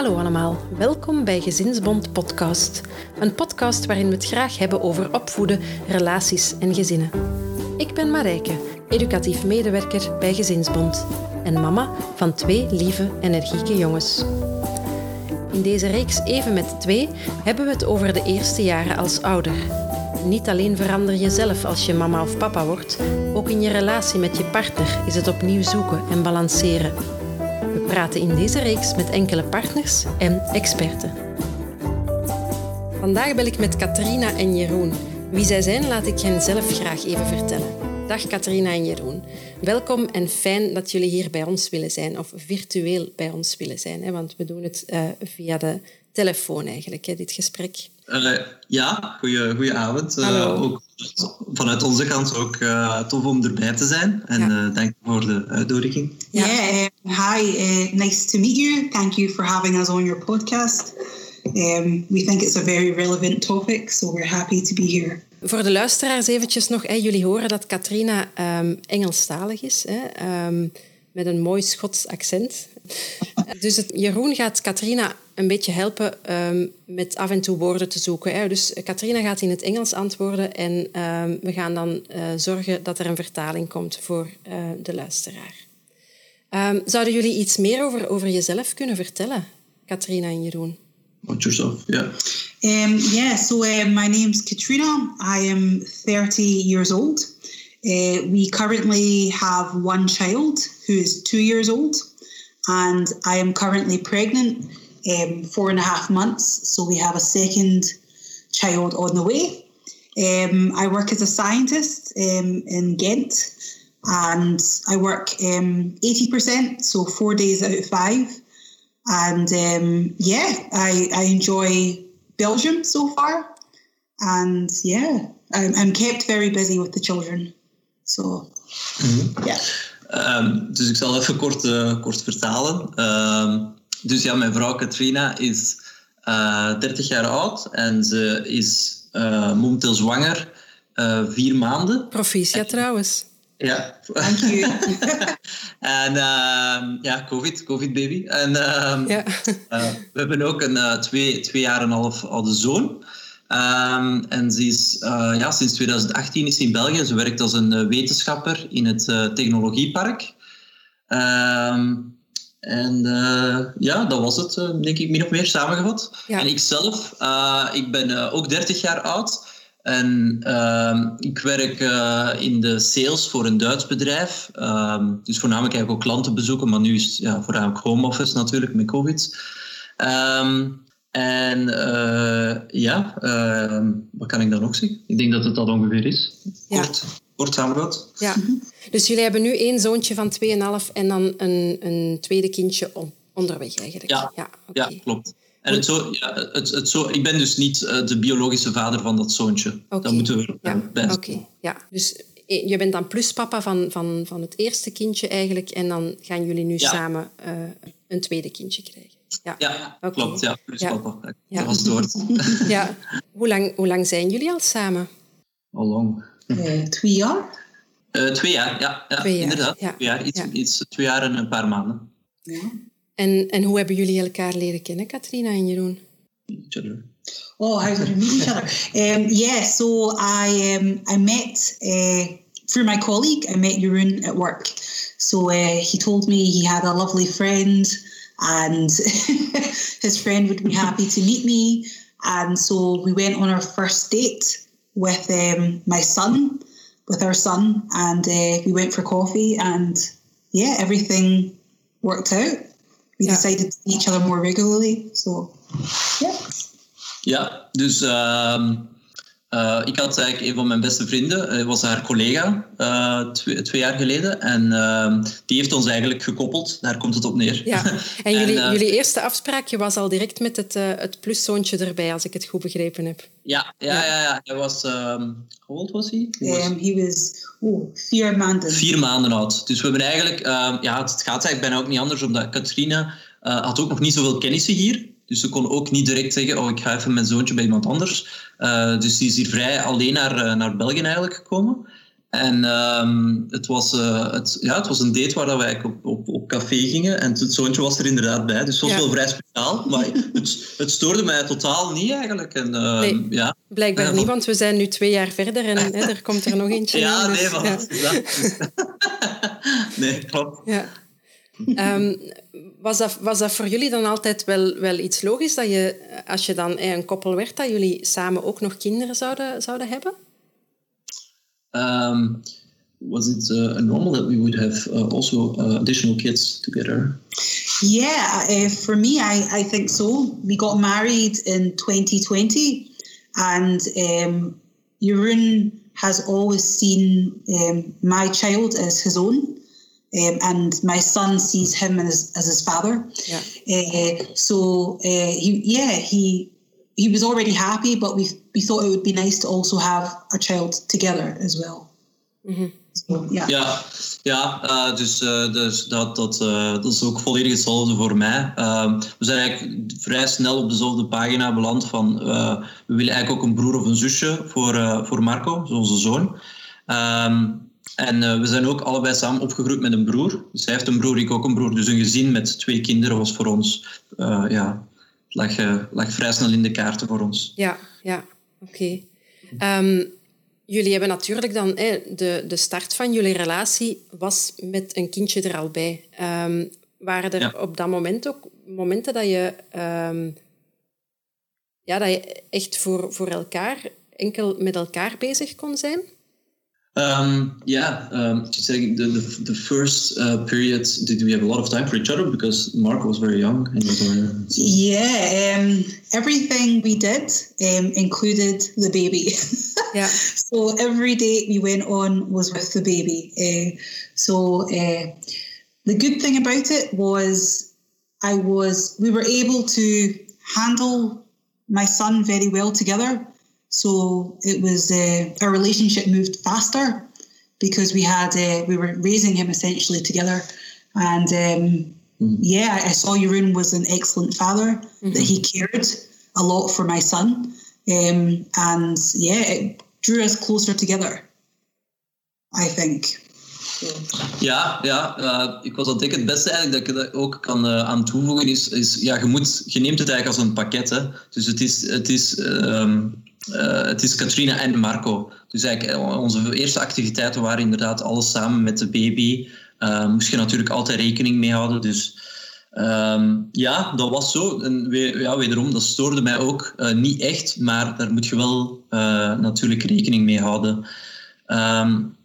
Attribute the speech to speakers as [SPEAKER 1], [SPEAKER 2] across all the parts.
[SPEAKER 1] Hallo allemaal, welkom bij Gezinsbond Podcast. Een podcast waarin we het graag hebben over opvoeden, relaties en gezinnen. Ik ben Marijke, educatief medewerker bij Gezinsbond en mama van twee lieve, energieke jongens. In deze reeks Even met twee hebben we het over de eerste jaren als ouder. Niet alleen verander je zelf als je mama of papa wordt, ook in je relatie met je partner is het opnieuw zoeken en balanceren. Praten in deze reeks met enkele partners en experten. Vandaag bel ik met Katrina en Jeroen. Wie zij zijn, laat ik hen zelf graag even vertellen. Dag Katrina en Jeroen. Welkom en fijn dat jullie hier bij ons willen zijn, of virtueel bij ons willen zijn, want we doen het uh, via de telefoon eigenlijk, hè, dit gesprek.
[SPEAKER 2] Uh, ja, goeie, avond. Uh, ook vanuit onze kant ook uh, tof om erbij te zijn. En ja. dank voor de uitnodiging.
[SPEAKER 3] Ja. Yeah, hi, nice to meet you. Thank you for having us on your podcast. Um, we think it's a very relevant topic, so we're happy to be here.
[SPEAKER 1] Voor de luisteraars eventjes nog. Hè, jullie horen dat Katrina um, Engelstalig is. Hè, um, met een mooi Schots accent. Dus het, Jeroen gaat Katrina een beetje helpen um, met af en toe woorden te zoeken. Hè. Dus Katrina gaat in het Engels antwoorden en um, we gaan dan uh, zorgen dat er een vertaling komt voor uh, de luisteraar. Um, zouden jullie iets meer over, over jezelf kunnen vertellen, Katrina en Jeroen?
[SPEAKER 2] About yourself, yeah.
[SPEAKER 3] Um, yeah, so uh, my name's Katrina. I am 30 years old. Uh, we currently have one child who is two years old. and I am currently pregnant, um, four and a half months. So we have a second child on the way. Um, I work as a scientist um, in Ghent, and I work um, eighty percent, so four days out of five. And um, yeah, I, I enjoy Belgium so far, and yeah, I'm, I'm kept very busy with the children. So mm-hmm. yeah.
[SPEAKER 2] Um, dus ik zal even kort, uh, kort vertalen. Uh, dus ja, mijn vrouw Katrina is uh, eh, 30 jaar oud en ze is eh, momenteel zwanger, vier maanden.
[SPEAKER 1] Proficiat trouwens.
[SPEAKER 2] Ja.
[SPEAKER 3] Dank je.
[SPEAKER 2] en ehm, ja, COVID, COVID baby. En ehm, ja. we hebben ook een twee, twee jaar en een half oude zoon. Um, en ze is, uh, ja, sinds 2018 is ze in België. Ze werkt als een uh, wetenschapper in het uh, Technologiepark. Um, en ja, dat was het, denk ik, min of meer samengevat. Ja. En ik zelf, ik ben ook 30 jaar oud. En uh, ik werk uh, in de sales voor een Duits bedrijf. Uh, dus voornamelijk eigenlijk ook klanten bezoeken, maar nu is het ja, voornamelijk home office natuurlijk met COVID. Um, en uh, ja, uh, wat kan ik dan nog zeggen? Ik denk dat het dat ongeveer is. Ja. kort samengevat.
[SPEAKER 1] Ja. Dus jullie hebben nu één zoontje van 2,5 en dan een, een tweede kindje onderweg eigenlijk.
[SPEAKER 2] Ja, ja, okay. ja klopt. En het zo, ja, het, het zo, ik ben dus niet uh, de biologische vader van dat zoontje. Okay. Dat moeten we
[SPEAKER 1] ja.
[SPEAKER 2] bij
[SPEAKER 1] Oké, ja. Dus je bent dan pluspapa van, van, van het eerste kindje eigenlijk. En dan gaan jullie nu ja. samen een tweede kindje krijgen.
[SPEAKER 2] Ja, ja okay. klopt. Ja, plus ja. papa. Ja. Dat was het woord.
[SPEAKER 1] ja. Hoe, lang, hoe lang zijn jullie al samen?
[SPEAKER 2] Al lang.
[SPEAKER 3] Uh, twee jaar?
[SPEAKER 2] Uh, twee jaar, ja. ja twee jaar. Inderdaad. Twee jaar. Iets, iets, twee jaar en een paar maanden.
[SPEAKER 3] Ja.
[SPEAKER 1] En, en hoe hebben jullie elkaar leren kennen, Katrina en Jeroen?
[SPEAKER 3] Oh, how did we meet each other? Um, yeah, so I um, I met uh, through my colleague. I met Jeroen at work. So uh, he told me he had a lovely friend and his friend would be happy to meet me. And so we went on our first date with um, my son, with our son, and uh, we went for coffee. And yeah, everything worked out. We yeah. decided to see each other more regularly. So yeah.
[SPEAKER 2] Yeah, dus um, Uh, ik had eigenlijk een van mijn beste vrienden, uh, was haar collega uh, twee, twee, jaar geleden. En ehm, die heeft ons eigenlijk gekoppeld. Daar komt het op neer.
[SPEAKER 1] Ja. En, jullie, jullie eerste afspraakje was al direct met het, het pluszoontje erbij, als ik het goed begrepen heb.
[SPEAKER 2] Ja, ja, ja. ja. Hij was... Um, hoe oud was hij?
[SPEAKER 3] Um, hij was oh, vier maanden.
[SPEAKER 2] Vier maanden oud. Dus we hebben eigenlijk... ja, het gaat eigenlijk bijna ook niet anders, omdat Katrina had ook nog niet zoveel kennissen hier. Dus ze kon ook niet direct zeggen, oh, ik ga even mijn zoontje bij iemand anders. Uh, dus die is hier vrij alleen naar, uh, naar België eigenlijk gekomen. En ehm, het, was, uh, het, ja, het was een date waar wij op, op, op café gingen. En het zoontje was er inderdaad bij. Dus het was wel vrij speciaal. Maar het, het stoorde mij totaal niet eigenlijk. En, uh, nee, ja.
[SPEAKER 1] blijkbaar niet, want we zijn nu twee jaar verder en hè, er komt er nog eentje
[SPEAKER 2] ja,
[SPEAKER 1] aan.
[SPEAKER 2] Dus, nee, ja. nee, klopt.
[SPEAKER 1] Ja. Um, was, dat, was dat voor jullie dan altijd wel, wel iets logisch dat je, als je dan een koppel werd, dat jullie samen ook nog kinderen zouden, zouden hebben?
[SPEAKER 2] Um, was it uh, normal that we would have uh, also uh, additional kids together?
[SPEAKER 3] Yeah, uh, for me, I, I think so. We got married in 2020, and um, Jeroen has always seen um, my child as his own. Um, and my son sees him as, as his father.
[SPEAKER 1] Yeah.
[SPEAKER 3] Uh, so uh, he, yeah, he he was already happy, but we we thought it would be nice to also have a child together as well.
[SPEAKER 1] Mm-hmm.
[SPEAKER 3] So, yeah.
[SPEAKER 2] Ja, ja uh, dus, uh, dus dat, dat, uh, dat is ook volledig hetzelfde voor mij. Ehm, we zijn eigenlijk vrij snel op dezelfde pagina beland van we willen eigenlijk ook een broer of een zusje voor, voor Marco, onze zoon. Um, en we zijn ook allebei samen opgegroeid met een broer. Dus hij heeft een broer, ik ook een broer. Dus een gezin met twee kinderen was voor ons ja, lag, lag vrij snel in de kaarten voor ons.
[SPEAKER 1] Ja, ja, oké. Okay. Um, jullie hebben natuurlijk dan... de, de start van jullie relatie was met een kindje er al bij. Um, waren er ja. op dat moment ook momenten dat je... Um, ja, dat je echt voor, voor elkaar, enkel met elkaar bezig kon zijn?
[SPEAKER 2] Um, yeah, um, to say the, the, the first uh, period, did we have a lot of time for each other because Mark was very young? And was very,
[SPEAKER 3] so. Yeah, um, everything we did um, included the baby.
[SPEAKER 1] yeah.
[SPEAKER 3] so every date we went on was with the baby. Uh, so uh, the good thing about it was I was we were able to handle my son very well together. So it was uh, our relationship moved faster because we had uh, we were raising him essentially together, and um, mm. yeah, I saw Jeroen was an excellent father mm-hmm. that he cared a lot for my son, um, and yeah, it drew us closer together. I think.
[SPEAKER 2] Ja, ja uh, ik was aan het denken, het beste eigenlijk dat ik er ook kan uh, aan toevoegen is, is ja, je, moet, je neemt het eigenlijk als een pakket. Hè. Dus het is, het is um, uh, het is Katrina en Marco. Dus eigenlijk eh, onze eerste activiteiten waren inderdaad alles samen met de baby. Uh, moest je natuurlijk altijd rekening mee houden. Dus um, ja, dat was zo. En ja, wederom, dat stoorde mij ook niet echt. Maar daar moet je wel natuurlijk rekening mee houden. Um,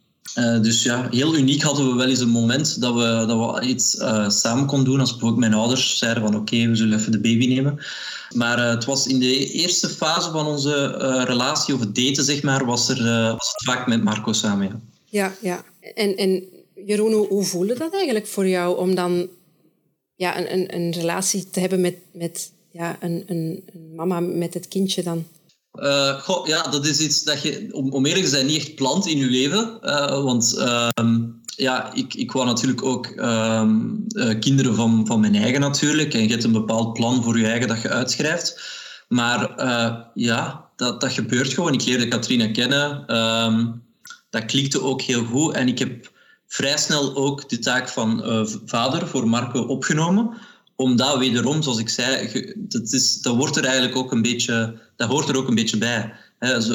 [SPEAKER 2] uh, dus ja, heel uniek hadden we wel eens een moment dat we, dat we iets uh, samen konden doen. Als bijvoorbeeld mijn ouders zeiden van oké, we zullen even de baby nemen. Maar uh, het was in de eerste fase van onze relatie, of het daten zeg maar, was, er, was het vaak met Marco samen. Ja,
[SPEAKER 1] ja. En, en Jeroen, hoe, hoe voelde dat eigenlijk voor jou om dan ja, een, een, een relatie te hebben met, met ja, een, een, een mama met het kindje dan?
[SPEAKER 2] Uh, goh, ja, dat is iets dat je, om, om eerlijk te zijn, niet echt plant in je leven. Uh, want uh, ja, ik, ik wou natuurlijk ook ehm, eh, kinderen van, van mijn eigen natuurlijk. En je hebt een bepaald plan voor je eigen dat je uitschrijft. Maar ja, dat, dat gebeurt gewoon. Ik leerde Katrina kennen. Ehm, dat klikte ook heel goed. En ik heb vrij snel ook de taak van vader voor Marco opgenomen omdat wederom, zoals ik zei, dat, is, dat, wordt er eigenlijk ook een beetje, dat hoort er ook een beetje bij.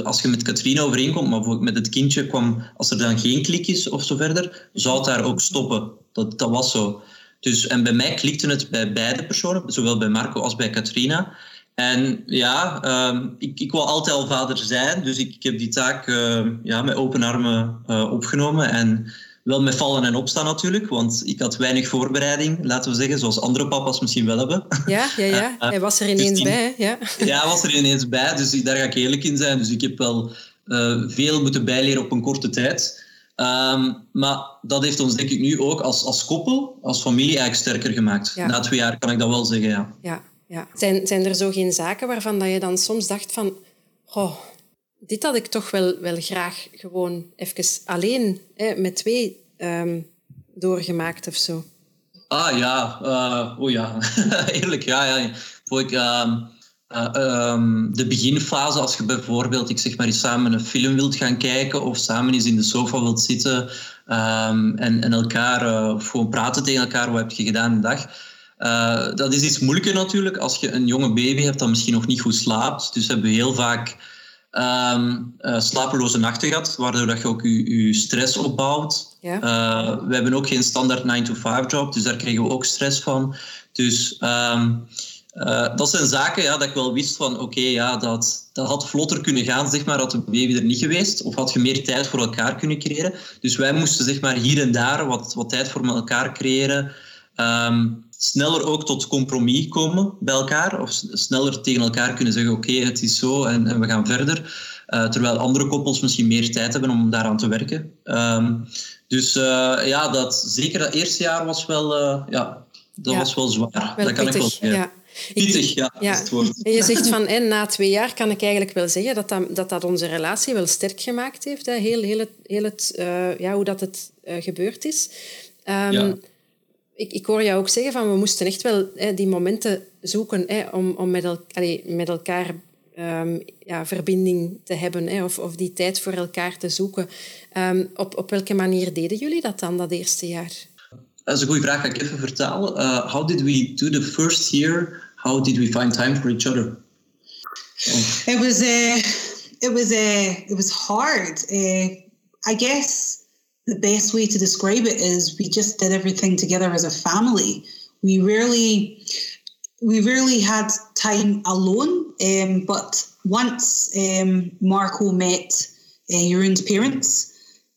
[SPEAKER 2] Als je met Katrina overeenkomt, maar met het kindje kwam, als er dan geen klik is of zo verder, zou het daar ook stoppen. Dat, dat was zo. Dus, en bij mij klikte het bij beide personen, zowel bij Marco als bij Katrina. En ja, uh, ik, ik wil altijd al vader zijn, dus ik, heb die taak uh, ja, met open armen uh, opgenomen. En wel met vallen en opstaan natuurlijk, want ik had weinig voorbereiding, laten we zeggen, zoals andere papa's misschien wel hebben.
[SPEAKER 1] Ja, ja, ja. Eh, hij was er ineens dus bij. Ja.
[SPEAKER 2] ja, hij was er ineens bij, dus daar ga ik eerlijk in zijn. Dus ik heb wel uh, veel moeten bijleren op een korte tijd. Um, maar dat heeft ons denk ik nu ook als, als koppel, als familie eigenlijk sterker gemaakt. Ja. Na twee jaar kan ik dat wel zeggen, ja.
[SPEAKER 1] ja, ja. Zijn, zijn er zo geen zaken waarvan dat je dan soms dacht van... Oh, dit had ik toch wel, wel graag gewoon even alleen hè, met twee um, doorgemaakt of zo.
[SPEAKER 2] Ah ja, uh, oh ja, eerlijk ja. ja. Voor ik, um, ehm, de beginfase, als je bijvoorbeeld, ik zeg maar, eens samen een film wilt gaan kijken of samen eens in de sofa wilt zitten ehm, en, en elkaar, of gewoon praten tegen elkaar, wat heb je gedaan de dag? Dat is iets moeilijker natuurlijk als je een jonge baby hebt dat misschien nog niet goed slaapt. Dus hebben we heel vaak um, uh, slapeloze nachten gehad, waardoor dat je ook je, je stress opbouwt. Ja. Uh, we hebben ook geen standaard 9-to-5 job, dus daar krijgen we ook stress van. Dus um, uh, dat zijn zaken ja, dat ik wel wist van oké, okay, ja, dat, dat had vlotter kunnen gaan, zeg maar, had de baby er niet geweest. Of had je meer tijd voor elkaar kunnen creëren. Dus wij moesten zeg maar, hier en daar wat, wat tijd voor elkaar creëren. Um, sneller ook tot compromis komen bij elkaar. Of sneller tegen elkaar kunnen zeggen, oké, okay, het is zo en, en we gaan verder. Uh, terwijl andere koppels misschien meer tijd hebben om daaraan te werken. Um, dus uh, ja, dat, zeker dat eerste jaar was wel, uh, ja, dat ja, was wel zwaar.
[SPEAKER 1] Wel
[SPEAKER 2] dat kan
[SPEAKER 1] pittig,
[SPEAKER 2] ik wel
[SPEAKER 1] ja.
[SPEAKER 2] Pittig, ja.
[SPEAKER 1] ja.
[SPEAKER 2] Is het woord.
[SPEAKER 1] En je zegt van, en na twee jaar kan ik eigenlijk wel zeggen dat dat, dat, dat onze relatie wel sterk gemaakt heeft. Hè? Heel, heel het, heel het, ja, hoe dat het gebeurd is. Um, ja. Ik, ik hoor jou ook zeggen van, we moesten echt wel hè, die momenten zoeken hè, om, om met, el, allee, met elkaar um, ja, verbinding te hebben hè, of, of die tijd voor elkaar te zoeken. Um, op, op welke manier deden jullie dat dan, dat eerste jaar?
[SPEAKER 2] Dat is een goede vraag, ga ik even vertalen. Uh, how did we do the first year? How did we find time for each other?
[SPEAKER 3] Oh. It was uh, it was uh, it was hard. Uh, I guess the best way to describe it is we just did everything together as a family. We rarely we rarely had time alone, um, but once um, Marco met uh, Jeroen's parents,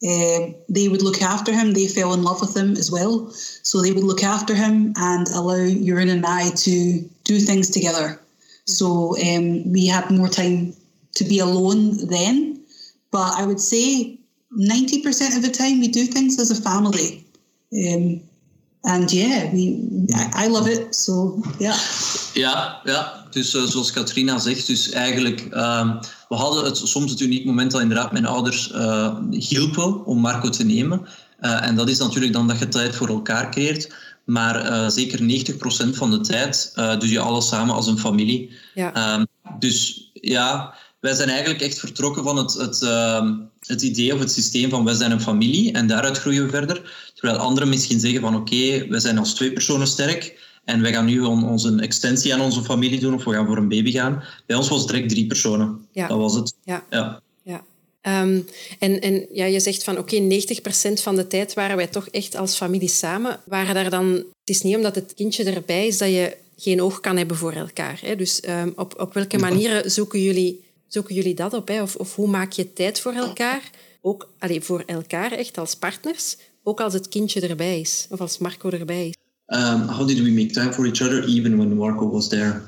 [SPEAKER 3] uh, they would look after him. They fell in love with him as well. So they would look after him and allow Jeroen and I to do things together. So um, we had more time to be alone then. But I would say 90% of the time we do things as a family. Um, and yeah, we, I, I love it. So yeah.
[SPEAKER 2] Ja, ja. Dus uh, zoals Katrina zegt, dus eigenlijk, um, we hadden het soms het uniek moment dat inderdaad mijn ouders uh, hielpen om Marco te nemen. Uh, en dat is natuurlijk dan dat je tijd voor elkaar creëert. Maar uh, zeker 90% van de tijd uh, doe je alles samen als een familie.
[SPEAKER 1] Ja.
[SPEAKER 2] Um, dus ja, wij zijn eigenlijk echt vertrokken van het, het, uh, het idee of het systeem van wij zijn een familie en daaruit groeien we verder. Terwijl anderen misschien zeggen van oké, okay, wij zijn als twee personen sterk en wij gaan nu on, onze extensie aan onze familie doen of we gaan voor een baby gaan. Bij ons was het direct drie personen.
[SPEAKER 1] Ja.
[SPEAKER 2] Dat was het.
[SPEAKER 1] Ja.
[SPEAKER 2] ja.
[SPEAKER 1] ja. Um, en en ja, je zegt van oké, okay, 90% van de tijd waren wij toch echt als familie samen. Waren daar dan, het is niet omdat het kindje erbij is dat je geen oog kan hebben voor elkaar. Hè? Dus um, op, op welke manieren zoeken jullie, zoeken jullie dat op? Hè? Of, of hoe maak je tijd voor elkaar? Ook allee, voor elkaar echt als partners, ook als het kindje erbij is of als Marco erbij is.
[SPEAKER 2] Um, how did we make time for each other even when Marco was there?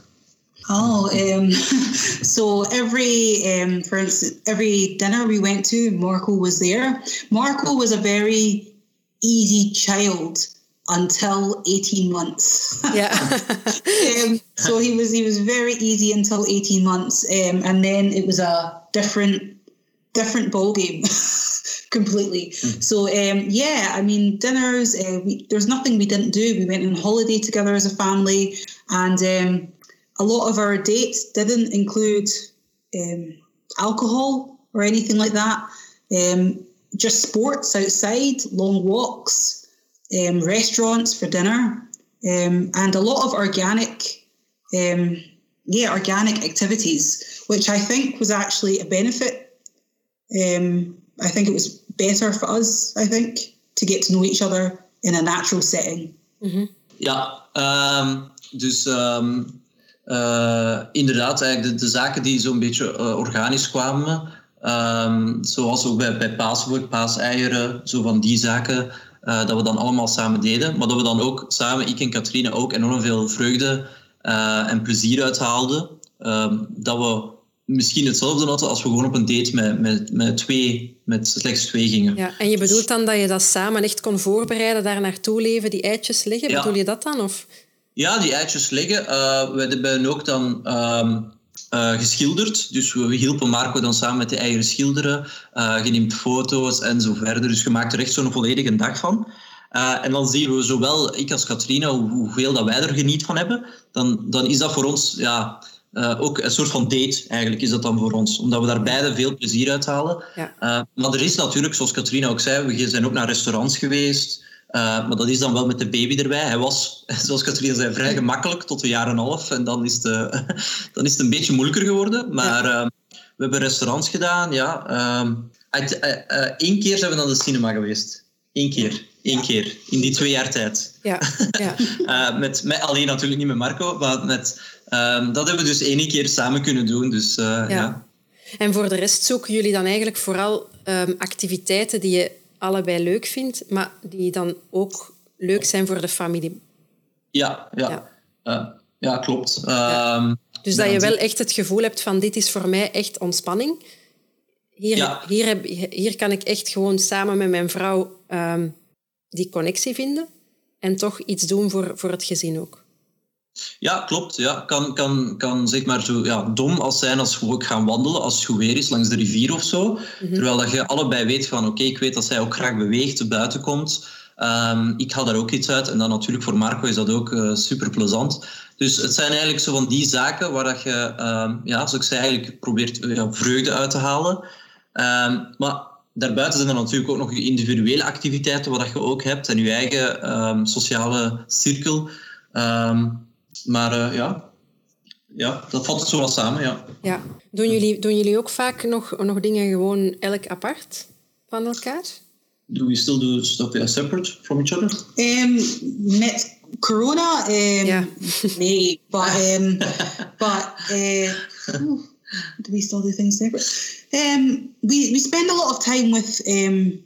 [SPEAKER 3] Oh, um, so every, um, for instance, every dinner we went to, Marco was there. Marco was a very easy child until 18 months.
[SPEAKER 1] Yeah.
[SPEAKER 3] um, so he was he was very easy until 18 months, um, and then it was a different different ball game. completely. Mm. So um, yeah, I mean dinners. Uh, we, there's nothing we didn't do. We went on holiday together as a family, and um, a lot of our dates didn't include um, alcohol or anything like that. Um, just sports outside, long walks, um, restaurants for dinner, um, and a lot of organic, um, yeah, organic activities, which I think was actually a benefit. Um, I think it was better for us. I think to get to know each other in a natural setting.
[SPEAKER 1] Mm-hmm.
[SPEAKER 2] Ja, um, dus um, uh, inderdaad, eigenlijk de, de, zaken die zo'n beetje uh, organisch kwamen, um, zoals ook bij, bij paaswoord, paaseieren, zo van die zaken, uh, dat we dan allemaal samen deden. Maar dat we dan ook samen, ik en Katrine, ook enorm veel vreugde en plezier uithaalden. dat we misschien hetzelfde hadden als we gewoon op een date met, met, met, twee, met slechts twee gingen.
[SPEAKER 1] Ja, en je bedoelt dan dat je dat samen echt kon voorbereiden, daar naartoe leven, die eitjes liggen? Ja. Bedoel je dat dan? Of?
[SPEAKER 2] Ja, die eitjes liggen. Uh, we hebben ook dan um, uh, geschilderd. Dus we, we hielpen Marco dan samen met de eieren schilderen. Uh, je neemt foto's en zo verder. Dus je maakt er echt zo'n volledige dag van. Uh, en dan zien we zowel ik als Katrina hoeveel dat wij er geniet van hebben. Dan, dan is dat voor ons ja, uh, ook een soort van date eigenlijk is dat dan voor ons. Omdat we daar beide veel plezier uit halen. Ja. Maar er is natuurlijk, zoals Katrina ook zei, we zijn ook naar restaurants geweest. Uh, maar dat is dan wel met de baby erbij. Hij was, zoals Katrina zei, vrij gemakkelijk tot een jaar en een half. En dan is het, dan is het een beetje moeilijker geworden. Maar ja. we hebben restaurants gedaan. Ja. Eén keer zijn we naar de cinema geweest. Eén keer. Eén keer. In die twee jaar tijd.
[SPEAKER 1] Ja. ja.
[SPEAKER 2] met, met, alleen natuurlijk niet met Marco, maar met Um, dat hebben we dus één keer samen kunnen doen. Dus, ja. ja.
[SPEAKER 1] En voor de rest zoeken jullie dan eigenlijk vooral um, activiteiten die je allebei leuk vindt, maar die dan ook leuk zijn voor de familie.
[SPEAKER 2] Ja, ja. ja. Uh, ja klopt. Ja. Um,
[SPEAKER 1] dus dat je wel echt het gevoel hebt van dit is voor mij echt ontspanning. Hier, hier, heb, hier kan ik echt gewoon samen met mijn vrouw die connectie vinden en toch iets doen voor, voor het gezin ook.
[SPEAKER 2] Ja, klopt. Ja. Kan, kan, kan zeg maar zo ja, dom als zijn als we ook gaan wandelen, als het goed weer is, langs de rivier of zo. Mhm. Terwijl dat je allebei weet van oké, ik weet dat zij ook graag beweegt, buiten komt. Um, ik haal daar ook iets uit. En dan natuurlijk voor Marco is dat ook uh, eh, super plezant. Dus het zijn eigenlijk zo van die zaken waar dat je, um, ja, zoals ik zei, eigenlijk probeert ja, vreugde uit te halen. Um, maar daarbuiten zijn er natuurlijk ook nog je individuele activiteiten, wat je ook hebt, en je eigen sociale cirkel. Maar uh, ja. ja, dat valt zo wel samen, ja.
[SPEAKER 1] ja. Doen, jullie, doen jullie ook vaak nog, nog dingen gewoon elk apart van elkaar?
[SPEAKER 2] Do we still do stuff yeah, separate from each other?
[SPEAKER 3] Um, met corona, um, yeah. nee, but um, but uh, do we still do things separate? Um, we we spend a lot of time with um,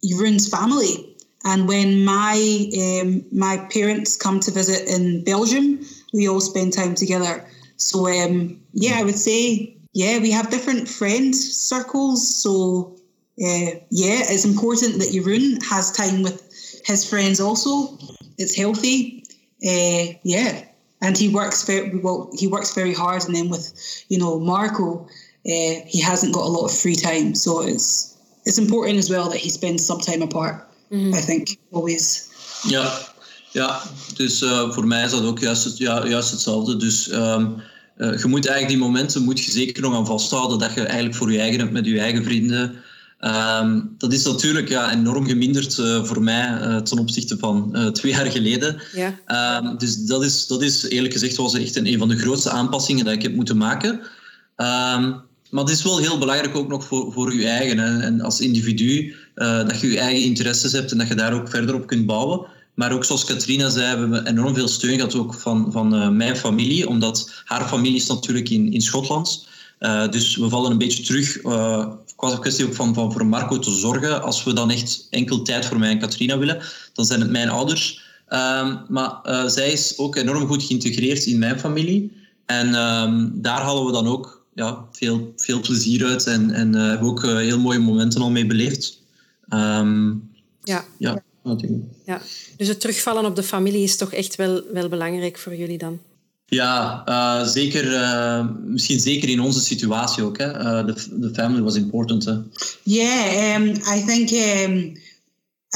[SPEAKER 3] Jeroen's family. And when my um, my parents come to visit in Belgium, we all spend time together. So um, yeah, I would say yeah, we have different friend circles. So uh, yeah, it's important that Jeroen has time with his friends also. It's healthy. Uh, yeah, and he works very well. He works very hard, and then with you know Marco, uh, he hasn't got a lot of free time. So it's it's important as well that he spends some time apart. Mm-hmm. I think always.
[SPEAKER 2] Ja, ja. dus uh, voor mij is dat ook juist, het, ja, juist hetzelfde. Dus um, uh, je moet eigenlijk die momenten moet je zeker nog aan vasthouden dat je eigenlijk voor je eigen hebt met je eigen vrienden. Um, dat is natuurlijk ja, enorm geminderd uh, voor mij uh, ten opzichte van uh, twee jaar geleden. Ja. Um, dus dat is, dat is eerlijk gezegd was echt een, een van de grootste aanpassingen dat ik heb moeten maken. Um, maar het is wel heel belangrijk ook nog voor, voor je eigen. Hè. En als individu, dat je je eigen interesses hebt en dat je daar ook verder op kunt bouwen. Maar ook zoals Katrina zei, we hebben enorm veel steun gehad ook van, van uh, mijn familie. Omdat haar familie is natuurlijk in, in Schotland. Uh, dus we vallen een beetje terug qua kwestie ook van, van voor Marco te zorgen. Als we dan echt enkel tijd voor mij en Katrina willen, dan zijn het mijn ouders. Ehm, maar zij is ook enorm goed geïntegreerd in mijn familie. En um, daar halen we dan ook ja, veel, veel plezier uit en, en uh, hebben ook uh, heel mooie momenten al mee beleefd. Um,
[SPEAKER 1] ja.
[SPEAKER 2] Ja,
[SPEAKER 1] ja. Dus het terugvallen op de familie is toch echt wel, wel belangrijk voor jullie dan?
[SPEAKER 2] Ja, uh, zeker, misschien zeker in onze situatie ook. De family was important. Hè.
[SPEAKER 3] Yeah, um, I think um,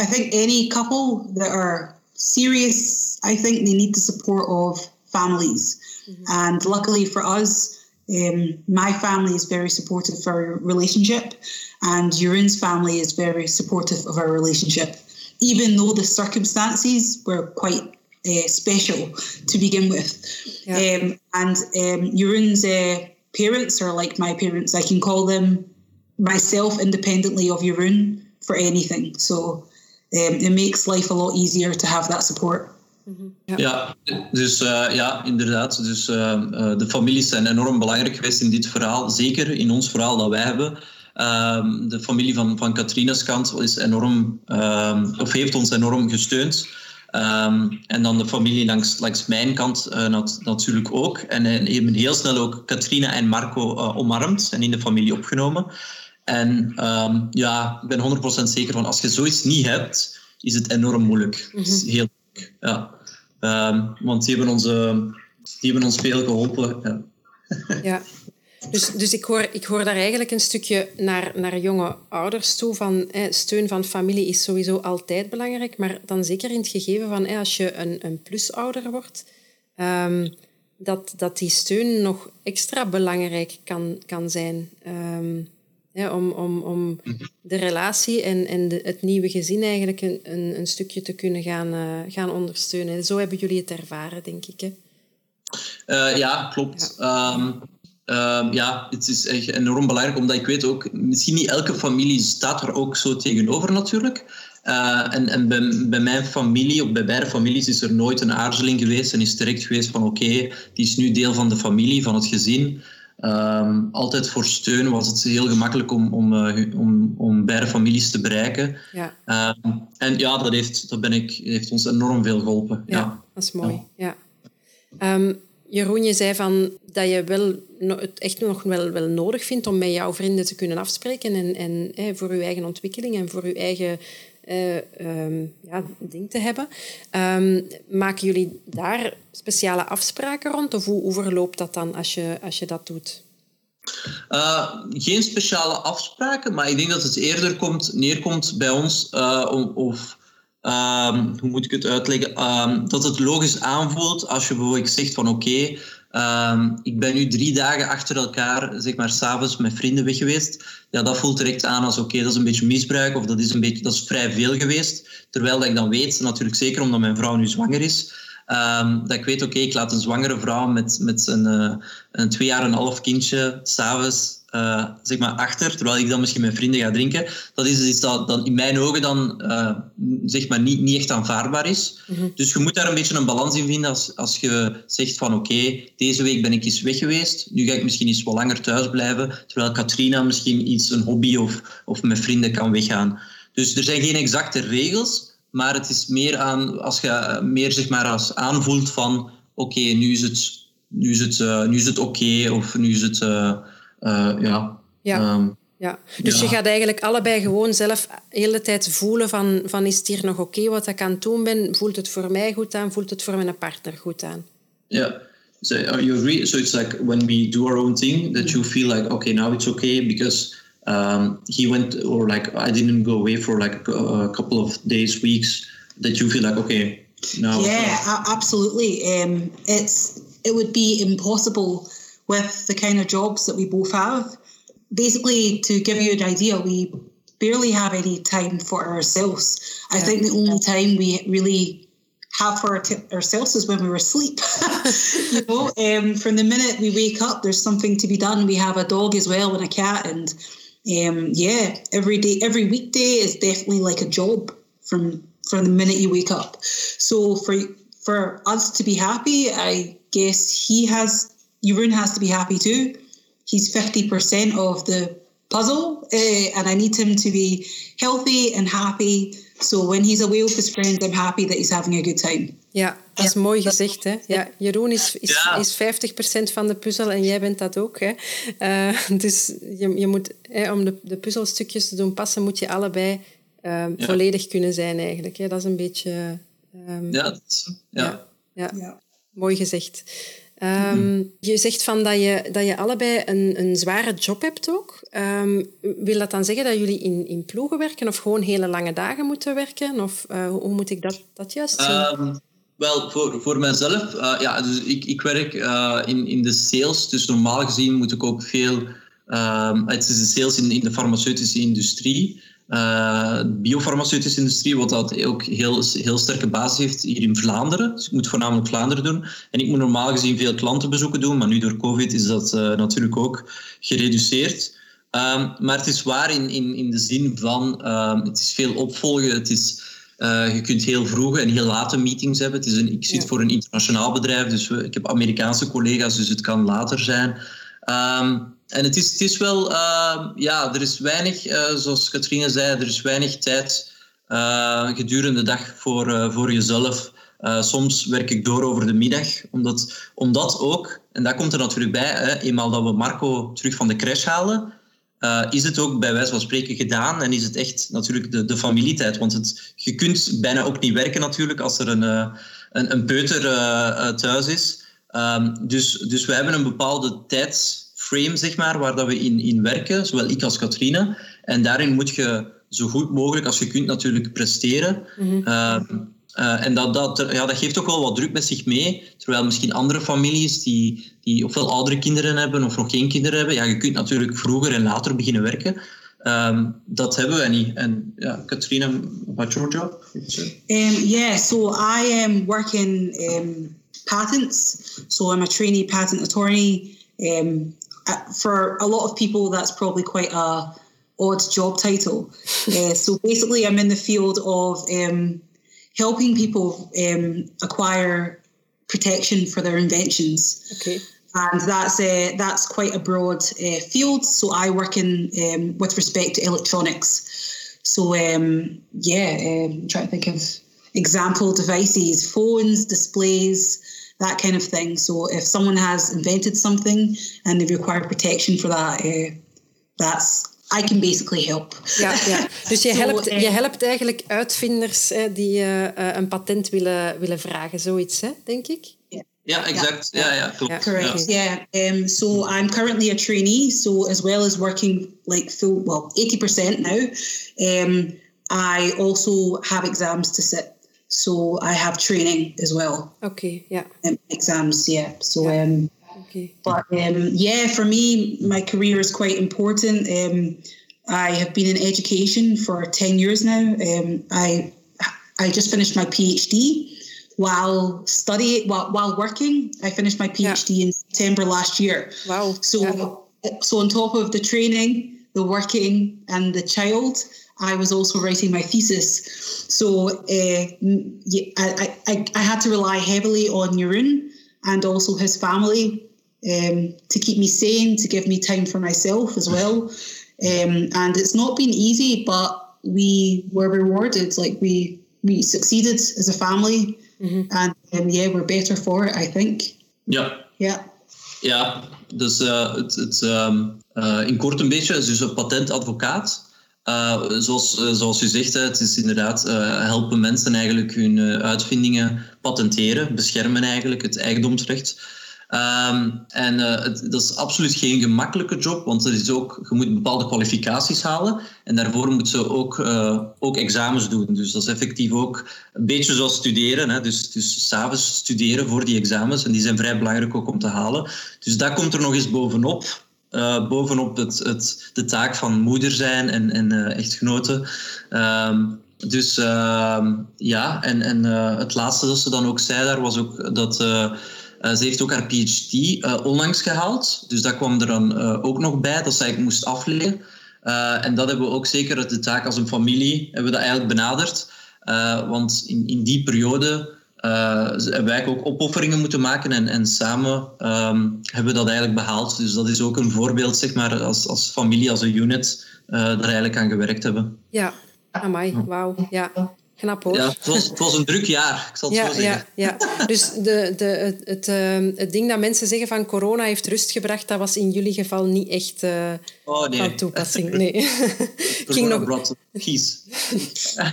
[SPEAKER 3] I think any couple that are serious, I think they need the support of families. Mm -hmm. And luckily for us, Um, my family is very supportive of our relationship, and Urin's family is very supportive of our relationship, even though the circumstances were quite uh, special to begin with. Yeah. Um, and um, Urin's uh, parents are like my parents. I can call them myself independently of Urine for anything. So um, it makes life a lot easier to have that support.
[SPEAKER 2] Ja. ja, dus uh, ja, inderdaad. Dus uh, uh, de families zijn enorm belangrijk geweest in dit verhaal. Zeker in ons verhaal dat wij hebben. Ehm, de familie van, van Katrina's kant is enorm, ehm, of heeft ons enorm gesteund. Um, en dan de familie langs, langs mijn kant nat, natuurlijk ook. En, en hebben heel snel ook Katrina en Marco omarmd en in de familie opgenomen. En ja, ik ben 100% zeker van als je zoiets niet hebt, is het enorm moeilijk. Mm -hmm. heel ja. Um, want die hebben, onze, die hebben ons veel geholpen. Ja.
[SPEAKER 1] ja. Dus, dus ik, hoor, ik hoor daar eigenlijk een stukje naar, naar jonge ouders toe. Van, eh, steun van familie is sowieso altijd belangrijk. Maar dan zeker in het gegeven van eh, als je een, een plusouder wordt. Um, dat, dat die steun nog extra belangrijk kan, kan zijn. Ehm, om om, om mhm. de relatie en, en de, het nieuwe gezin eigenlijk een, een, een stukje te kunnen gaan, uh, gaan ondersteunen. Zo hebben jullie het ervaren, denk ik. Hè?
[SPEAKER 2] Uh, ja, klopt. Ja. Um, um, ja, het is echt enorm belangrijk, omdat ik weet ook, misschien niet elke familie staat er ook zo tegenover natuurlijk. Uh, en en bij, bij, mijn familie, of bij beide families, is er nooit een aarzeling geweest en is direct geweest van oké, okay, die is nu deel van de familie, van het gezin. Um, altijd voor steun was het heel gemakkelijk om, om, uh, om, om beide families te bereiken. Ja. Um, en ja, dat, heeft, dat ben ik, heeft ons enorm veel geholpen. Ja, ja.
[SPEAKER 1] dat is mooi. Ja. ja. Um, Jeroen, je zei van dat je wel, het echt nog wel, wel nodig vindt om met jouw vrienden te kunnen afspreken en, en hè, voor je eigen ontwikkeling en voor je eigen uh, um, ja, ding te hebben. Um, maken jullie daar speciale afspraken rond? Of hoe, verloopt dat dan als je, als je dat doet?
[SPEAKER 2] Uh, geen speciale afspraken, maar ik denk dat het eerder komt, neerkomt bij ons uh, of um, hoe moet ik het uitleggen? dat het logisch aanvoelt als je bijvoorbeeld zegt van oké, Um, ik ben nu drie dagen achter elkaar, zeg maar, s'avonds met vrienden weg geweest. Ja, dat voelt direct aan als oké, dat is een beetje misbruik of dat is, een beetje, dat is vrij veel geweest. Terwijl dat ik dan weet, natuurlijk zeker omdat mijn vrouw nu zwanger is, dat ik weet, oké, ik laat een zwangere vrouw met, met een, uh, een twee jaar en een half kindje s'avonds uh, zeg maar achter, terwijl ik dan misschien met vrienden ga drinken. Dat is iets dat, dat in mijn ogen dan uh, zeg maar niet, niet echt aanvaardbaar is. Mhm. Dus je moet daar een beetje een balans in vinden als, als je zegt van oké, deze week ben ik eens weg geweest, nu ga ik misschien iets wat langer thuis blijven, terwijl Katrina misschien iets, een hobby of, of met vrienden kan weggaan. Dus er zijn geen exacte regels, maar het is meer aan, als je meer zeg maar als aanvoelt van oké, nu is het, nu is het, uh, nu is het oké of nu is het... Uh, ja.
[SPEAKER 1] Ja. Um, ja. Dus je gaat eigenlijk allebei gewoon zelf de hele tijd voelen van, van is het hier nog oké okay wat ik aan het doen ben? Voelt het voor mij goed aan? Voelt het voor mijn partner goed aan?
[SPEAKER 2] Ja. Yeah. So you agree? So it's like when we do our own thing that you feel like okay now it's okay because um, he went or like I didn't go away for like a, couple of days, weeks. That you feel like okay now.
[SPEAKER 3] Yeah, absolutely. Um, it's it would be impossible with the kind of jobs that we both have. Basically, to give you an idea, we barely have any time for ourselves. I think the only time we really have for ourselves is when we were asleep. you know, um, from the minute we wake up, there's something to be done. We have a dog as well and a cat, and um, yeah, every day, every weekday is definitely like a job from from the minute you wake up. So for for us to be happy, I guess he has Jeroen has to be happy too. He's 50% of the puzzle, uh, and I need him to be healthy and happy. So when he's away with his friends, I'm happy that he's having a good time.
[SPEAKER 1] Ja, dat is mooi gezegd. Hè? Ja, Jeroen is, is, ja. is 50% van de puzzel en jij bent dat ook. Hè? Uh, dus je, je moet, hè, om de, de puzzelstukjes te doen passen, moet je allebei uh, ja. volledig kunnen zijn eigenlijk. Hè? Dat is een beetje...
[SPEAKER 2] Um, ja, ja.
[SPEAKER 1] Ja. ja. Mooi gezegd. Um, je zegt van dat je, dat je allebei een, een zware job hebt ook. Um, wil dat dan zeggen dat jullie in, in ploegen werken of gewoon hele lange dagen moeten werken? Of uh, hoe moet ik dat, dat juist zien? Um,
[SPEAKER 2] wel, voor, voor mijzelf, uh, ja, dus ik, ik werk uh, in, in de sales. Dus normaal gezien moet ik ook veel... het is de sales in, in de farmaceutische industrie. Uh, biofarmaceutische industrie, wat dat ook heel, heel sterke basis heeft hier in Vlaanderen. Dus ik moet voornamelijk Vlaanderen doen. En ik moet normaal gezien veel klantenbezoeken doen, maar nu door COVID is dat uh, natuurlijk ook gereduceerd. Um, maar het is waar in, in, in de zin van, um, het is veel opvolgen, het is... Uh, je kunt heel vroege en heel late meetings hebben. Het is een, ik zit ja. voor een internationaal bedrijf, dus we, ik heb Amerikaanse collega's, dus het kan later zijn. Um, en het is, het is wel, uh, ja, er is weinig, uh, zoals Katrine zei, er is weinig tijd uh, gedurende de dag voor, voor jezelf. soms werk ik door over de middag, omdat, omdat ook, en dat komt er natuurlijk bij, hè, eenmaal dat we Marco terug van de crash halen, is het ook bij wijze van spreken gedaan en is het echt natuurlijk de, de familietijd. Want het, je kunt bijna ook niet werken natuurlijk als er een, een, een peuter thuis is. Um, dus, dus we hebben een bepaalde tijds frame, zeg maar, waar dat we in, in werken, zowel ik als Katrine. En daarin moet je zo goed mogelijk als je kunt natuurlijk presteren. Mm en dat, dat, ja, dat geeft ook wel wat druk met zich mee. Terwijl misschien andere families die, die ofwel oudere kinderen hebben of nog geen kinderen hebben, ja, je kunt natuurlijk vroeger en later beginnen werken. Um, dat hebben we niet. En ja, Katrina, what's your job?
[SPEAKER 3] Um, yeah, so I am working um, patents. So I'm a trainee patent attorney. Um, for a lot of people, that's probably quite a odd job title. uh, so basically, I'm in the field of um, helping people um, acquire protection for their inventions.
[SPEAKER 1] Okay
[SPEAKER 3] and that's uh, that's quite a broad uh, field. So I work in um, with respect to electronics. So um, yeah, um, I'm trying to think of example devices, phones, displays, that kind of thing. So if someone has invented something and they require protection for that, uh, that's I can basically help.
[SPEAKER 1] Ja, ja. dus je, helpt, je helpt eigenlijk uitvinders die uh, een patent willen, willen vragen, zoiets, hè, denk ik?
[SPEAKER 2] Yeah, exact. Yeah, yeah, cool.
[SPEAKER 3] yeah correct. Yeah. yeah. Um, so I'm currently a trainee. So as well as working like full, well, eighty percent now, um, I also have exams to sit. So I have training as well.
[SPEAKER 1] Okay. Yeah.
[SPEAKER 3] Um, exams. Yeah. So yeah. um. Okay. But um, yeah, for me, my career is quite important. Um, I have been in education for ten years now. Um, I I just finished my PhD while studying while, while working. I finished my PhD yeah. in September last year.
[SPEAKER 1] Wow.
[SPEAKER 3] So yeah. so on top of the training, the working and the child, I was also writing my thesis. So uh, I, I, I had to rely heavily on Jeroen and also his family um, to keep me sane, to give me time for myself as well. Um, and it's not been easy, but we were rewarded. Like we we succeeded as a family. Mm-hmm. And um, yeah, we're better for it, I think.
[SPEAKER 2] Yeah.
[SPEAKER 3] Yeah.
[SPEAKER 2] Ja, dus uh, het, het, um, uh, in kort een beetje, dus een patentadvocaat. Uh, zoals, zoals u zegt, het is inderdaad helpen mensen eigenlijk hun uitvindingen patenteren, beschermen eigenlijk het eigendomsrecht. Ehm, en het, dat is absoluut geen gemakkelijke job, want er is ook, je moet bepaalde kwalificaties halen. En daarvoor moet ze ook, ook examens doen. Dus dat is effectief ook een beetje zoals studeren. Hè? Dus, dus s'avonds studeren voor die examens. En die zijn vrij belangrijk ook om te halen. Dus dat komt er nog eens bovenop. Uh, bovenop het, het, de taak van moeder zijn en, en echtgenoten. Um, dus uh, ja, en, en uh, het laatste dat ze dan ook zei daar was ook dat uh, uh, ze heeft ook haar PhD uh, onlangs gehaald. Dus dat kwam er dan uh, ook nog bij, dat ze eigenlijk moest afleggen. en dat hebben we ook zeker de taak als een familie hebben we dat eigenlijk benaderd. want in, in die periode hebben wij ook opofferingen moeten maken en, en samen um, hebben we dat eigenlijk behaald. Dus dat is ook een voorbeeld, zeg maar, als, als familie, als een unit, daar eigenlijk aan gewerkt hebben.
[SPEAKER 1] Ja, amai, wauw. Ja. Knap hoor.
[SPEAKER 2] Ja, het was, het was een druk jaar, ik zal het
[SPEAKER 1] ja,
[SPEAKER 2] zo zeggen.
[SPEAKER 1] Ja, ja. Dus de, de, het, het, ehm, het ding dat mensen zeggen van corona heeft rust gebracht, dat was in jullie geval niet echt uh, oh, nee. van toepassing. Nee.
[SPEAKER 2] Ging nog... Kies. uh,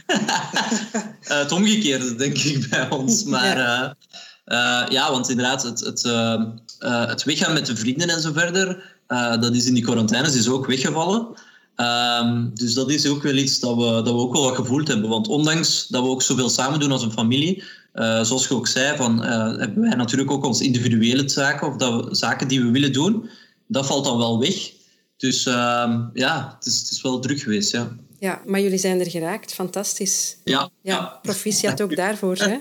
[SPEAKER 2] het omgekeerde, denk ik, bij ons. Maar ja, uh, ja want inderdaad, het, het, ehm, het weggaan met de vrienden en zo verder, dat is in die quarantaines is ook weggevallen. Um, dus dat is ook wel iets dat we, dat we ook wel wat gevoeld hebben. Want ondanks dat we ook zoveel samen doen als een familie, uh, zoals je ook zei, van, uh, hebben wij natuurlijk ook onze individuele zaken of dat we, zaken die we willen doen. Dat valt dan wel weg. Dus uh, ja, het is, het is wel druk geweest. Ja.
[SPEAKER 1] Ja, maar jullie zijn er geraakt. Fantastisch.
[SPEAKER 2] Ja.
[SPEAKER 1] ja proficiat ook daarvoor. Hè?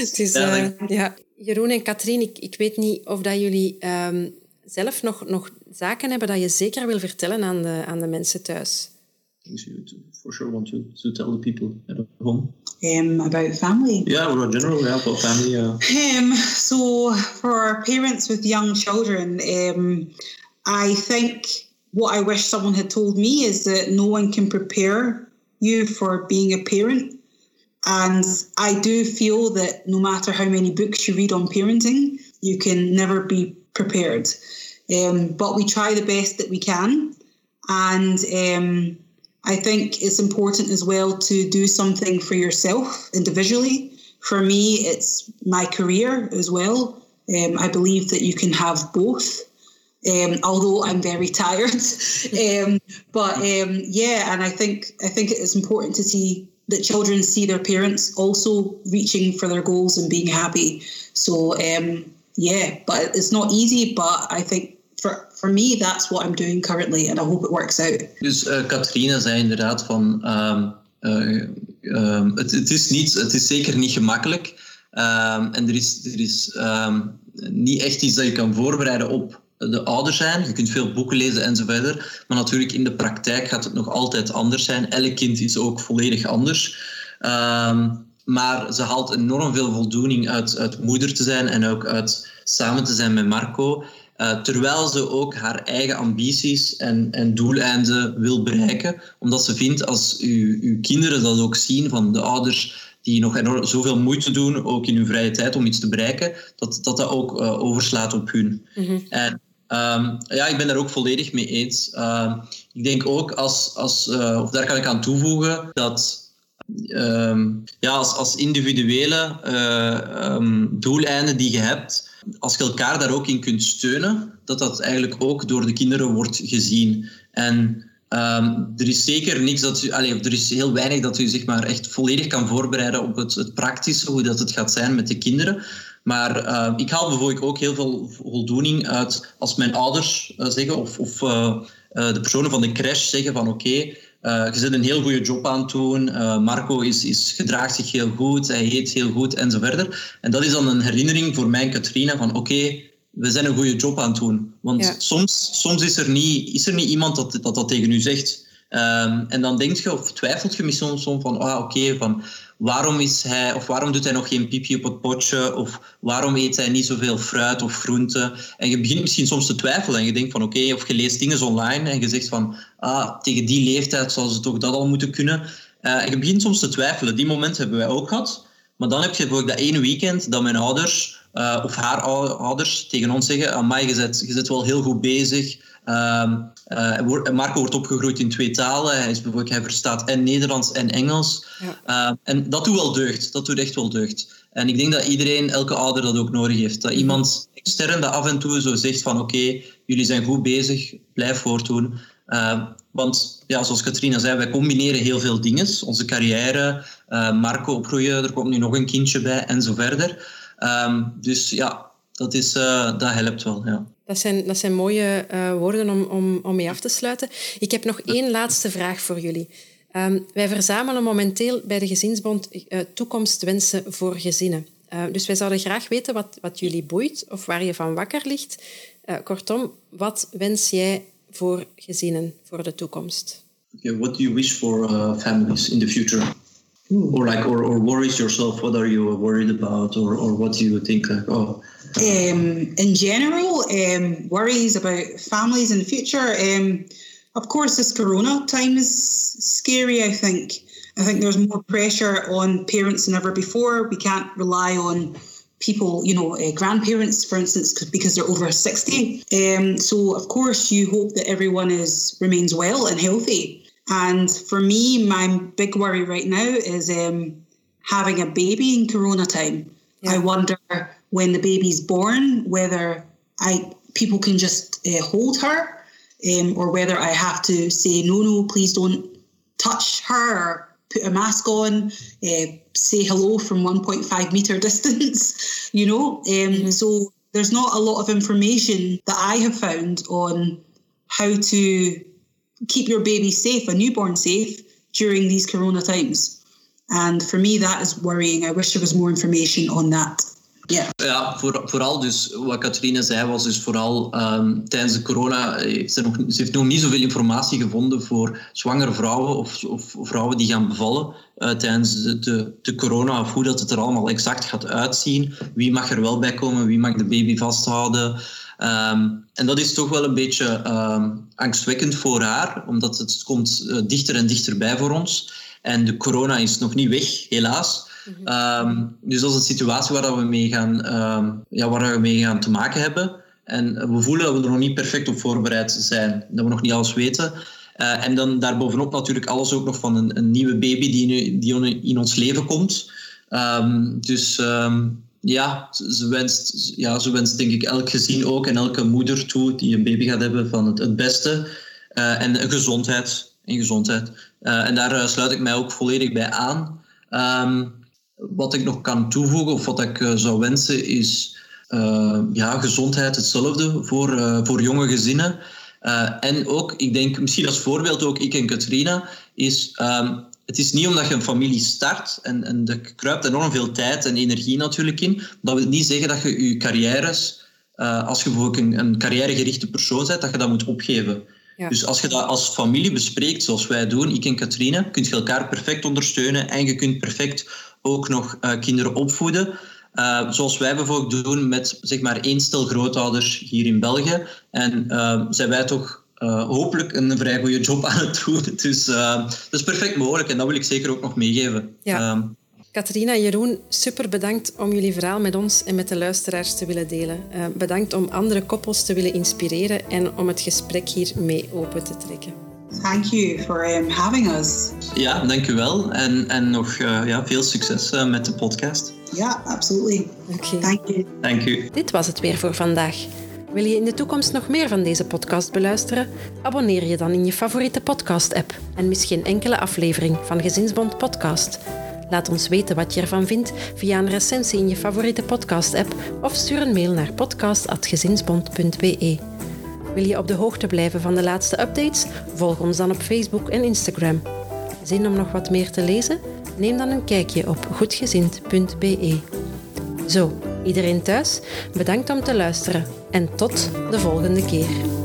[SPEAKER 1] het is, ja, ja. Jeroen en Katrien, ik, ik weet niet of dat jullie um, zelf nog, nog zaken hebben dat je zeker wil vertellen aan de, aan de mensen thuis?
[SPEAKER 2] Things you for sure want to, to tell the people at home.
[SPEAKER 3] Um, about family.
[SPEAKER 2] Yeah, well, general, yeah, about family. Uh...
[SPEAKER 3] Um, so for parents with young children, um, I think what I wish someone had told me is that no one can prepare you for being a parent. And I do feel that no matter how many books you read on parenting, you can never be prepared. Um, but we try the best that we can. And um, I think it's important as well to do something for yourself individually. For me, it's my career as well. Um, I believe that you can have both. Um, although I'm very tired, um, but um, yeah, and I think I think it is important to see that children see their parents also reaching for their goals and being happy. So um, yeah, but it's not easy. But I think for me, that's what I'm doing currently, and I hope it works out.
[SPEAKER 2] Dus uh, Katrine zei inderdaad van um, uh, um, het, het, is niet, het is zeker niet gemakkelijk. Um, en er is, er is niet echt iets dat je kan voorbereiden op de ouder zijn. Je kunt veel boeken lezen en zo verder. Maar natuurlijk in de praktijk gaat het nog altijd anders zijn. Elk kind is ook volledig anders. Maar ze haalt enorm veel voldoening uit, uit moeder te zijn en ook uit samen te zijn met Marco. Uh, terwijl ze ook haar eigen ambities en, en doeleinden wil bereiken. Omdat ze vindt als uw, uw kinderen dat ook zien van de ouders die nog enorm zoveel moeite doen, ook in hun vrije tijd, om iets te bereiken, dat dat, dat ook uh, overslaat op hun. Mm En um, ja, ik ben daar ook volledig mee eens. Uh, ik denk ook, als, als, uh, of daar kan ik aan toevoegen, dat um, ja, als, als individuele um, doeleinden die je hebt, als je elkaar daar ook in kunt steunen, dat dat eigenlijk ook door de kinderen wordt gezien. En Um, er is zeker niks dat u, allez, er is heel weinig dat u zich maar echt volledig kan voorbereiden op het, het praktische, hoe dat het gaat zijn met de kinderen. Maar uh, ik haal bijvoorbeeld ook heel veel voldoening uit als mijn ouders uh, zeggen, of, of uh, de personen van de crash zeggen van oké, je zit een heel goede job aan het doen, Marco is, is, gedraagt zich heel goed, hij eet heel goed en zo verder. En dat is dan een herinnering voor mij en Katrina van oké, okay, we zijn een goede job aan het doen. Want soms, soms is, er niet, is er niet iemand dat dat, dat tegen u zegt. Um, en dan denk je of twijfelt je misschien soms van, ah, oké, van waarom is hij of waarom doet hij nog geen piepje op het potje of waarom eet hij niet zoveel fruit of groenten? En je begint misschien soms te twijfelen en je denkt van, oké, of je leest dingen online en je zegt van, ah, tegen die leeftijd zou ze toch dat al moeten kunnen. En je begint soms te twijfelen. Die momenten hebben wij ook gehad. Maar dan heb je bijvoorbeeld dat ene weekend dat mijn ouders uh, of haar ouders tegen ons zeggen: Amai, je zit, je zit wel heel goed bezig. Uh, uh, Marco wordt opgegroeid in twee talen. Hij, is bijvoorbeeld, hij verstaat en Nederlands en Engels. Ja. Uh, en dat doet wel deugd. Dat doet echt wel deugd. En ik denk dat iedereen, elke ouder, dat ook nodig heeft. Dat mhm. iemand extern dat af en toe zo zegt van oké, okay, jullie zijn goed bezig, blijf voortdoen. Uh, want ja, zoals Katrina zei, wij combineren heel veel dingen. Onze carrière, Marco opgroeien, er komt nu nog een kindje bij en zo verder. Um, dus ja, dat, is, uh, dat helpt wel. Ja.
[SPEAKER 1] Dat zijn, dat zijn mooie uh, woorden om, om, om mee af te sluiten. Ik heb nog één laatste vraag voor jullie. Um, wij verzamelen momenteel bij de Gezinsbond uh, toekomstwensen voor gezinnen. dus wij zouden graag weten wat, wat jullie boeit of waar je van wakker ligt. kortom, wat wens jij voor gezinnen voor de toekomst?
[SPEAKER 2] Okay, what do you wish for families in the future? or like or, or worries yourself what are you worried about or, or what do you think like oh
[SPEAKER 3] um, in general um, worries about families in the future. Um, of course this corona time is scary i think. I think there's more pressure on parents than ever before. We can't rely on people you know uh, grandparents for instance because they're over 60 um, so of course you hope that everyone is remains well and healthy. And for me, my big worry right now is um, having a baby in Corona time. Yeah. I wonder when the baby's born whether I people can just uh, hold her, um, or whether I have to say no, no, please don't touch her or put a mask on, uh, say hello from 1.5 meter distance. You know, um, mm-hmm. so there's not a lot of information that I have found on how to keep your baby safe, a newborn safe, during these corona times. And for me, that is worrying. I wish there was more information on that.
[SPEAKER 2] Ja, voor, vooral dus wat Katrine zei was dus vooral um, tijdens de corona heeft ze, nog, ze heeft nog niet zoveel informatie gevonden voor zwangere vrouwen of, of vrouwen die gaan bevallen uh, tijdens de, de, corona of hoe dat het er allemaal exact gaat uitzien. Wie mag er wel bij komen, wie mag de baby vasthouden. Um, en dat is toch wel een beetje um, angstwekkend voor haar, omdat het komt uh, dichter en dichterbij voor ons. En de corona is nog niet weg, helaas. Um, dus dat is een situatie waar we mee gaan, ja, waar we mee gaan te maken hebben. En we voelen dat we er nog niet perfect op voorbereid zijn, dat we nog niet alles weten. Uh, en dan daarbovenop natuurlijk alles ook nog van een, een nieuwe baby die, nu, die in ons leven komt. dus ja, ze wenst, ja, ze wenst denk ik elk gezin ook en elke moeder toe die een baby gaat hebben van het, het beste. Uh, en gezondheid. en gezondheid. en daar sluit ik mij ook volledig bij aan. Ehm, wat ik nog kan toevoegen of wat ik zou wensen is ja, gezondheid hetzelfde voor, voor jonge gezinnen. en ook, ik denk misschien als voorbeeld ook ik en Katrina, is ehm, het is niet omdat je een familie start en, en er kruipt enorm veel tijd en energie natuurlijk in. Dat wil niet zeggen dat je je carrières, als je bijvoorbeeld een, een carrièregerichte persoon bent, dat je dat moet opgeven. Dus als je dat als familie bespreekt, zoals wij doen, ik en Katrine, kun je elkaar perfect ondersteunen en je kunt perfect ook nog uh, kinderen opvoeden. Uh, zoals wij bijvoorbeeld doen met zeg maar één stel grootouders hier in België. En zijn wij toch uh, hopelijk een vrij goede job aan het doen. Dus dat is perfect mogelijk en dat wil ik zeker ook nog meegeven.
[SPEAKER 1] Ja. Catharina en Jeroen, super bedankt om jullie verhaal met ons en met de luisteraars te willen delen. Bedankt om andere koppels te willen inspireren en om het gesprek hier mee open te trekken.
[SPEAKER 3] Thank you for um, having us.
[SPEAKER 2] Ja, dank u wel. En, en nog ja, veel succes met de podcast.
[SPEAKER 3] Ja, absoluut. Oké. Dank
[SPEAKER 2] u. Dank u.
[SPEAKER 1] Dit was het weer voor vandaag. Wil je in de toekomst nog meer van deze podcast beluisteren? Abonneer je dan in je favoriete podcast-app en mis geen enkele aflevering van Gezinsbond Podcast. Laat ons weten wat je ervan vindt via een recensie in je favoriete podcast-app of stuur een mail naar podcast.gezinsbond.be. Wil je op de hoogte blijven van de laatste updates? Volg ons dan op Facebook en Instagram. Zin om nog wat meer te lezen? Neem dan een kijkje op goedgezind.be. Zo, iedereen thuis, bedankt om te luisteren en tot de volgende keer.